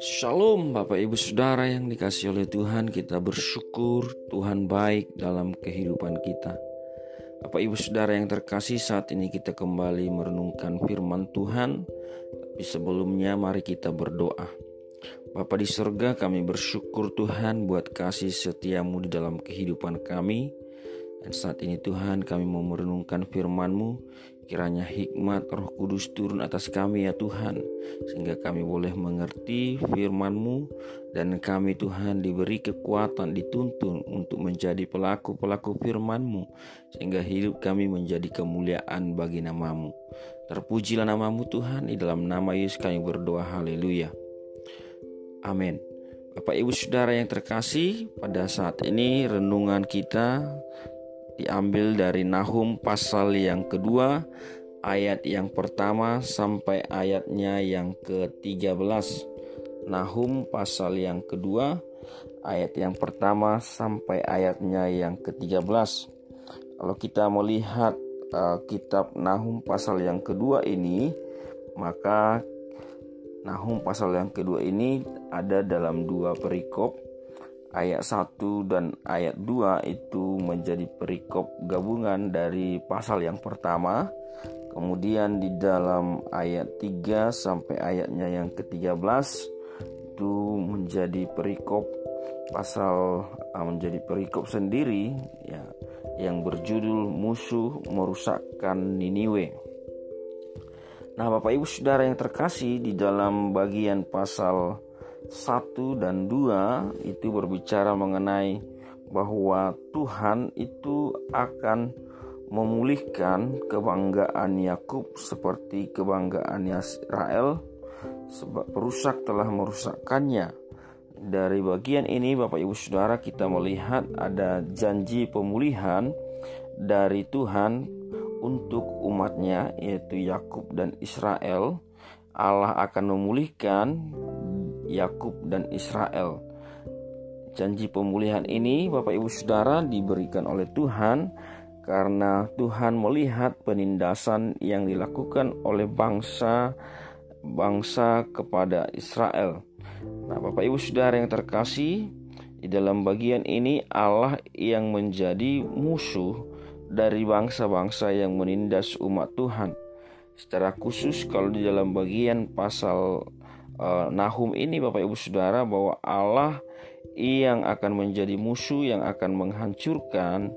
Shalom Bapak Ibu Saudara yang dikasih oleh Tuhan. Kita bersyukur Tuhan baik dalam kehidupan kita. Bapak Ibu Saudara yang terkasih saat ini kita kembali merenungkan firman Tuhan. Tapi sebelumnya mari kita berdoa. Bapa di surga kami bersyukur Tuhan buat kasih setiamu di dalam kehidupan kami. Dan saat ini Tuhan kami mau merenungkan firman-Mu Kiranya hikmat roh kudus turun atas kami ya Tuhan Sehingga kami boleh mengerti firman-Mu Dan kami Tuhan diberi kekuatan dituntun untuk menjadi pelaku-pelaku firman-Mu Sehingga hidup kami menjadi kemuliaan bagi namamu. Terpujilah namamu Tuhan Di dalam nama Yesus kami berdoa. Haleluya. Amin. Bapak Ibu Saudara yang terkasih Pada saat ini renungan kita diambil dari Nahum pasal yang kedua ayat yang pertama sampai ayatnya yang ke-13. Nahum pasal yang kedua ayat yang pertama sampai ayatnya yang ke-13. Kalau kita melihat uh, kitab Nahum pasal yang kedua ini, maka Nahum pasal yang kedua ini ada dalam dua perikop ayat 1 dan ayat 2 itu menjadi perikop gabungan dari pasal yang pertama. Kemudian di dalam ayat 3 sampai ayatnya yang ke-13 itu menjadi perikop pasal ah, menjadi perikop sendiri ya yang berjudul musuh merusakkan Niniwe. Nah, Bapak Ibu Saudara yang terkasih di dalam bagian pasal 1 dan 2 itu berbicara mengenai bahwa Tuhan itu akan memulihkan kebanggaan Yakub seperti kebanggaan Israel sebab perusak telah merusakkannya. Dari bagian ini Bapak Ibu Saudara kita melihat ada janji pemulihan dari Tuhan untuk umatnya yaitu Yakub dan Israel. Allah akan memulihkan Yakub dan Israel. Janji pemulihan ini Bapak Ibu Saudara diberikan oleh Tuhan karena Tuhan melihat penindasan yang dilakukan oleh bangsa bangsa kepada Israel. Nah, Bapak Ibu Saudara yang terkasih, di dalam bagian ini Allah yang menjadi musuh dari bangsa-bangsa yang menindas umat Tuhan. Secara khusus kalau di dalam bagian pasal uh, Nahum ini Bapak Ibu Saudara bahwa Allah yang akan menjadi musuh yang akan menghancurkan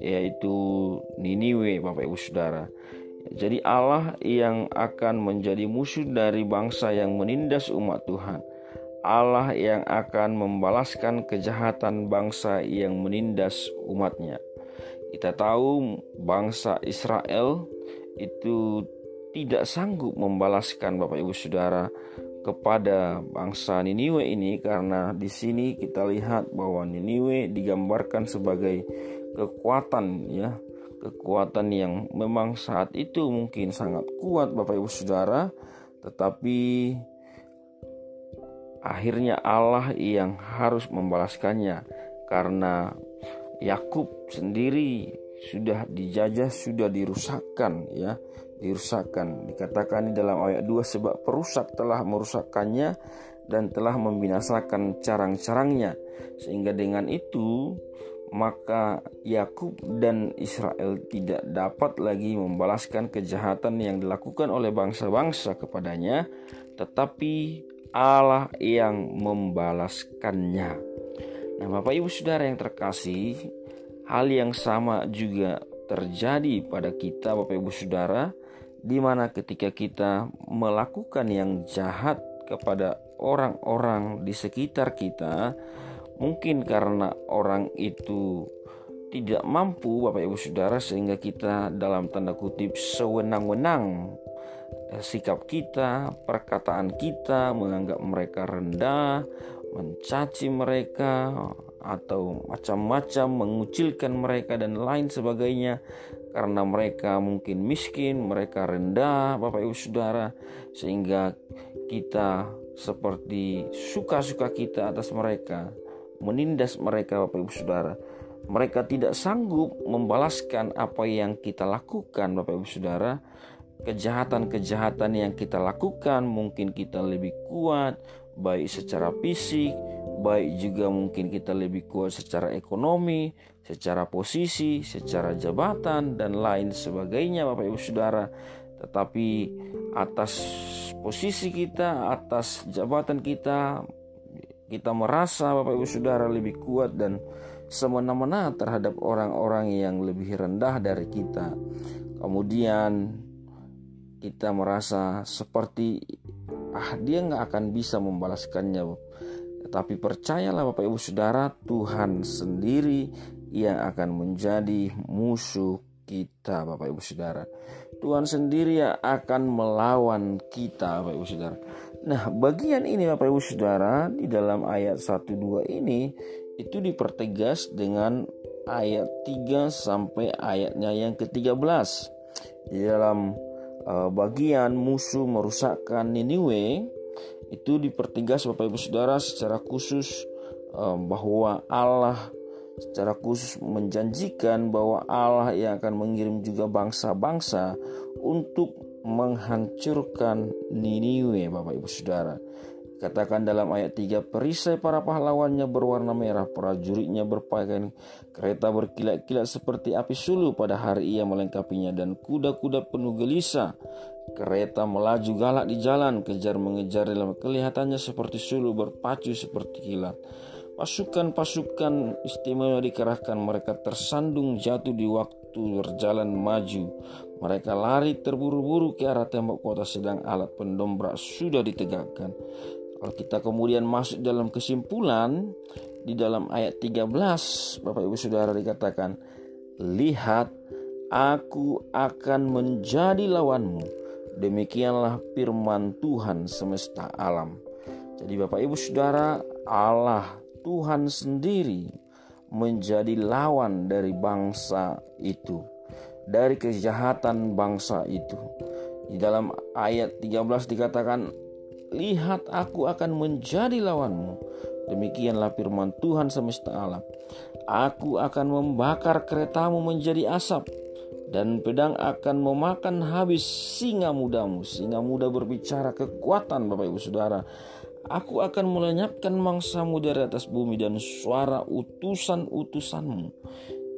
yaitu Niniwe Bapak Ibu Saudara. Jadi Allah yang akan menjadi musuh dari bangsa yang menindas umat Tuhan. Allah yang akan membalaskan kejahatan bangsa yang menindas umatnya. Kita tahu bangsa Israel itu tidak sanggup membalaskan Bapak Ibu Saudara kepada bangsa Niniwe ini karena di sini kita lihat bahwa Niniwe digambarkan sebagai kekuatan ya. Kekuatan yang memang saat itu mungkin sangat kuat Bapak Ibu Saudara. Tetapi akhirnya Allah yang harus membalaskannya karena Yakub sendiri sudah dijajah sudah dirusakkan ya dirusakkan. Dikatakan di dalam ayat 2 sebab perusak telah merusakkannya dan telah membinasakan carang-carangnya. Sehingga dengan itu maka Yakub dan Israel tidak dapat lagi membalaskan kejahatan yang dilakukan oleh bangsa-bangsa kepadanya, tetapi Allah yang membalaskannya. Nah, Bapak Ibu Saudara yang terkasih, hal yang sama juga terjadi pada kita Bapak Ibu Saudara di mana ketika kita melakukan yang jahat kepada orang-orang di sekitar kita, mungkin karena orang itu tidak mampu, Bapak Ibu Saudara, sehingga kita dalam tanda kutip sewenang-wenang eh, sikap kita, perkataan kita menganggap mereka rendah, mencaci mereka, atau macam-macam mengucilkan mereka dan lain sebagainya karena mereka mungkin miskin, mereka rendah, Bapak Ibu Saudara, sehingga kita seperti suka-suka kita atas mereka, menindas mereka, Bapak Ibu Saudara. Mereka tidak sanggup membalaskan apa yang kita lakukan, Bapak Ibu Saudara, kejahatan-kejahatan yang kita lakukan, mungkin kita lebih kuat, baik secara fisik, baik juga mungkin kita lebih kuat secara ekonomi, secara posisi, secara jabatan, dan lain sebagainya, Bapak Ibu Saudara. Tetapi atas posisi kita, atas jabatan kita, kita merasa Bapak Ibu Saudara lebih kuat dan semena-mena terhadap orang-orang yang lebih rendah dari kita. Kemudian kita merasa seperti ah dia nggak akan bisa membalaskannya. Tetapi percayalah Bapak Ibu Saudara, Tuhan sendiri yang akan menjadi musuh kita Bapak Ibu Saudara. Tuhan sendiri yang akan melawan kita Bapak Ibu Saudara. Nah, bagian ini Bapak Ibu Saudara di dalam ayat 1 2 ini itu dipertegas dengan ayat 3 sampai ayatnya yang ke-13. Di dalam uh, bagian musuh merusakkan Niniwe itu dipertegas Bapak Ibu Saudara secara khusus uh, bahwa Allah secara khusus menjanjikan bahwa Allah yang akan mengirim juga bangsa-bangsa untuk menghancurkan Niniwe Bapak Ibu Saudara. Katakan dalam ayat 3 Perisai para pahlawannya berwarna merah Prajuritnya berpakaian kereta berkilat-kilat seperti api sulu Pada hari ia melengkapinya Dan kuda-kuda penuh gelisah. Kereta melaju galak di jalan Kejar mengejar dalam kelihatannya seperti sulu Berpacu seperti kilat. Pasukan-pasukan istimewa dikerahkan Mereka tersandung jatuh di waktu berjalan maju. Mereka lari terburu-buru ke arah tembok kota sedang alat pendombrak sudah ditegakkan. Kalau kita kemudian masuk dalam kesimpulan di dalam ayat 13 Bapak Ibu Saudara dikatakan lihat aku akan menjadi lawanmu demikianlah firman Tuhan semesta alam. Jadi Bapak Ibu Saudara Allah Tuhan sendiri menjadi lawan dari bangsa itu dari kejahatan bangsa itu. Di dalam ayat 13 dikatakan, "Lihat aku akan menjadi lawanmu." Demikianlah firman Tuhan semesta alam. Aku akan membakar keretamu menjadi asap dan pedang akan memakan habis singa mudamu. Singa muda berbicara kekuatan Bapak Ibu Saudara. Aku akan melenyapkan mangsamu dari atas bumi dan suara utusan-utusanmu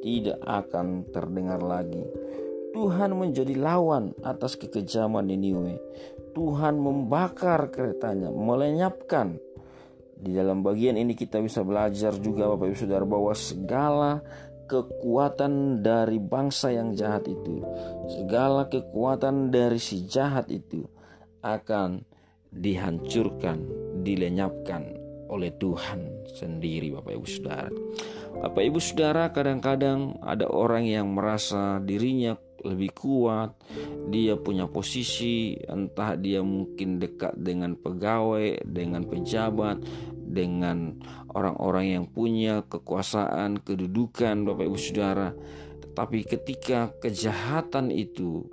tidak akan terdengar lagi. Tuhan menjadi lawan atas kekejaman Niniwe. Tuhan membakar keretanya, melenyapkan. Di dalam bagian ini kita bisa belajar juga Bapak Ibu Saudara bahwa segala kekuatan dari bangsa yang jahat itu, segala kekuatan dari si jahat itu akan dihancurkan, dilenyapkan oleh Tuhan sendiri Bapak Ibu Saudara. Bapak Ibu Saudara kadang-kadang ada orang yang merasa dirinya lebih kuat, dia punya posisi, entah dia mungkin dekat dengan pegawai, dengan pejabat, dengan orang-orang yang punya kekuasaan, kedudukan, Bapak Ibu Saudara. Tetapi ketika kejahatan itu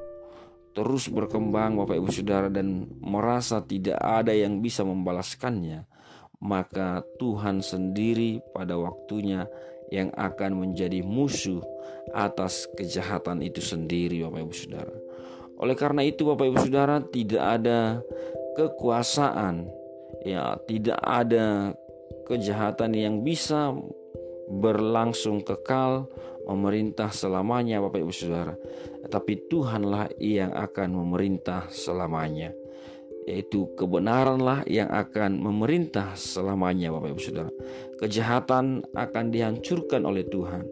terus berkembang, Bapak Ibu Saudara, dan merasa tidak ada yang bisa membalaskannya, maka Tuhan sendiri pada waktunya yang akan menjadi musuh atas kejahatan itu sendiri Bapak Ibu Saudara. Oleh karena itu Bapak Ibu Saudara tidak ada kekuasaan ya tidak ada kejahatan yang bisa berlangsung kekal memerintah selamanya Bapak Ibu Saudara. Tapi Tuhanlah yang akan memerintah selamanya yaitu kebenaranlah yang akan memerintah selamanya Bapak Ibu Saudara. Kejahatan akan dihancurkan oleh Tuhan.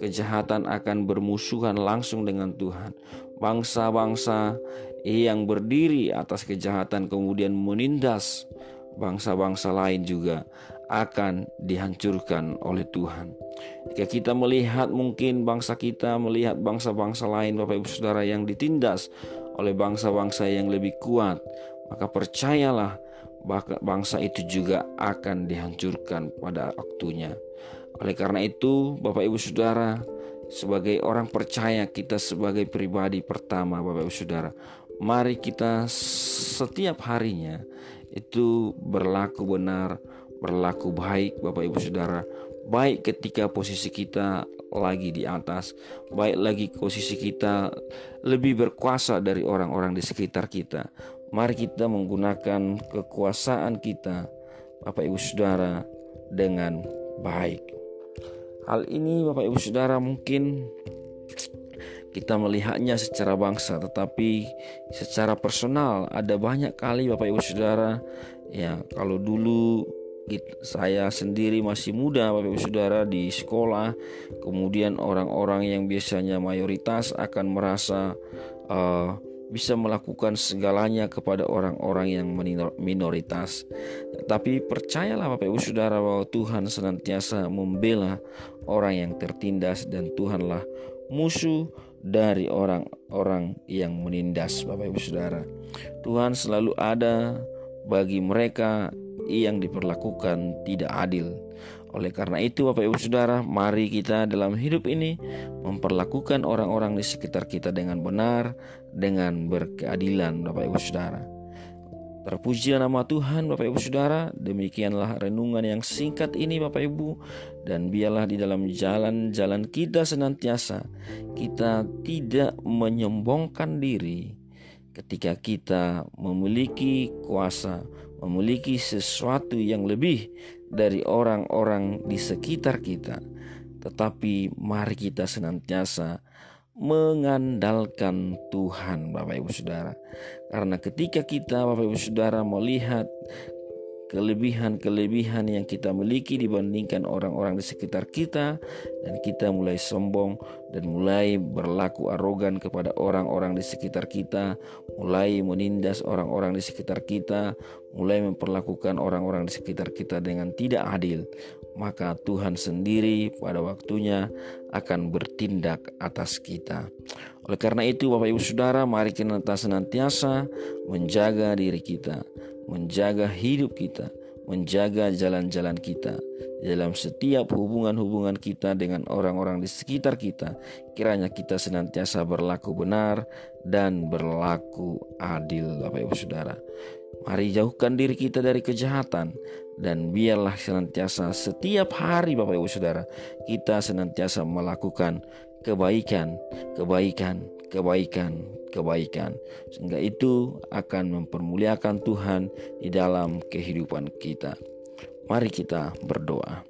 Kejahatan akan bermusuhan langsung dengan Tuhan. Bangsa-bangsa yang berdiri atas kejahatan kemudian menindas bangsa-bangsa lain juga akan dihancurkan oleh Tuhan. Jika kita melihat mungkin bangsa kita melihat bangsa-bangsa lain Bapak Ibu Saudara yang ditindas oleh bangsa-bangsa yang lebih kuat, maka percayalah bangsa itu juga akan dihancurkan pada waktunya. Oleh karena itu, Bapak Ibu Saudara, sebagai orang percaya kita sebagai pribadi pertama Bapak Ibu Saudara, mari kita setiap harinya itu berlaku benar, berlaku baik Bapak Ibu Saudara, baik ketika posisi kita lagi di atas, baik lagi posisi kita lebih berkuasa dari orang-orang di sekitar kita. Mari kita menggunakan kekuasaan kita, Bapak Ibu Saudara, dengan baik. Hal ini, Bapak Ibu Saudara, mungkin kita melihatnya secara bangsa, tetapi secara personal ada banyak kali Bapak Ibu Saudara, ya kalau dulu saya sendiri masih muda Bapak Ibu Saudara di sekolah kemudian orang-orang yang biasanya mayoritas akan merasa uh, bisa melakukan segalanya kepada orang-orang yang minoritas. Tapi percayalah Bapak Ibu Saudara bahwa Tuhan senantiasa membela orang yang tertindas dan Tuhanlah musuh dari orang-orang yang menindas Bapak Ibu Saudara. Tuhan selalu ada bagi mereka yang diperlakukan tidak adil. Oleh karena itu, Bapak Ibu Saudara, mari kita dalam hidup ini memperlakukan orang-orang di sekitar kita dengan benar, dengan berkeadilan, Bapak Ibu Saudara. Terpujilah nama Tuhan Bapak Ibu Saudara Demikianlah renungan yang singkat ini Bapak Ibu Dan biarlah di dalam jalan-jalan kita senantiasa Kita tidak menyombongkan diri Ketika kita memiliki kuasa memiliki sesuatu yang lebih dari orang-orang di sekitar kita, tetapi mari kita senantiasa mengandalkan Tuhan, Bapak Ibu Saudara, karena ketika kita, Bapak Ibu Saudara, melihat kelebihan-kelebihan yang kita miliki dibandingkan orang-orang di sekitar kita dan kita mulai sombong dan mulai berlaku arogan kepada orang-orang di sekitar kita, mulai menindas orang-orang di sekitar kita, mulai memperlakukan orang-orang di sekitar kita dengan tidak adil, maka Tuhan sendiri pada waktunya akan bertindak atas kita. Oleh karena itu Bapak Ibu Saudara, mari kita senantiasa menjaga diri kita menjaga hidup kita, menjaga jalan-jalan kita dalam setiap hubungan-hubungan kita dengan orang-orang di sekitar kita. Kiranya kita senantiasa berlaku benar dan berlaku adil, Bapak Ibu Saudara. Mari jauhkan diri kita dari kejahatan dan biarlah senantiasa setiap hari Bapak Ibu Saudara kita senantiasa melakukan kebaikan, kebaikan, kebaikan, kebaikan, sehingga itu akan mempermuliakan Tuhan di dalam kehidupan kita. Mari kita berdoa.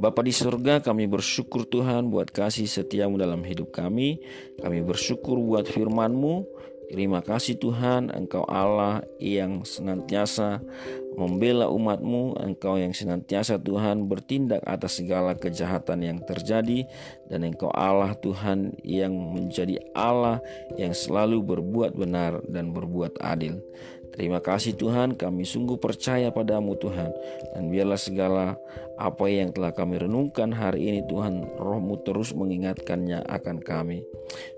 Bapa di surga, kami bersyukur Tuhan buat kasih setiamu dalam hidup kami. Kami bersyukur buat firman-Mu Terima kasih Tuhan, Engkau Allah yang senantiasa membela umatmu, Engkau yang senantiasa Tuhan bertindak atas segala kejahatan yang terjadi, dan Engkau Allah Tuhan yang menjadi Allah yang selalu berbuat benar dan berbuat adil. Terima kasih Tuhan, kami sungguh percaya padamu Tuhan, dan biarlah segala apa yang telah kami renungkan hari ini Tuhan, rohmu terus mengingatkannya akan kami.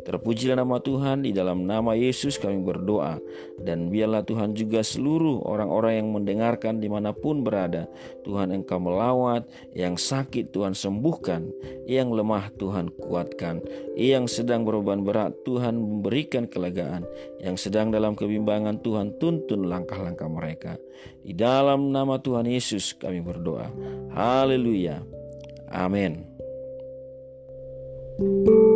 Terpujilah nama Tuhan, di dalam nama Yesus kami berdoa, dan biarlah Tuhan juga seluruh orang-orang yang mendengarkan di mana pun berada, Tuhan engkau melawat, yang sakit Tuhan sembuhkan, yang lemah Tuhan kuatkan, yang sedang beroban berat Tuhan memberikan kelegaan, yang sedang dalam kebimbangan Tuhan tuntun langkah-langkah mereka. Di dalam nama Tuhan Yesus kami berdoa. Haleluya. Amin. thank you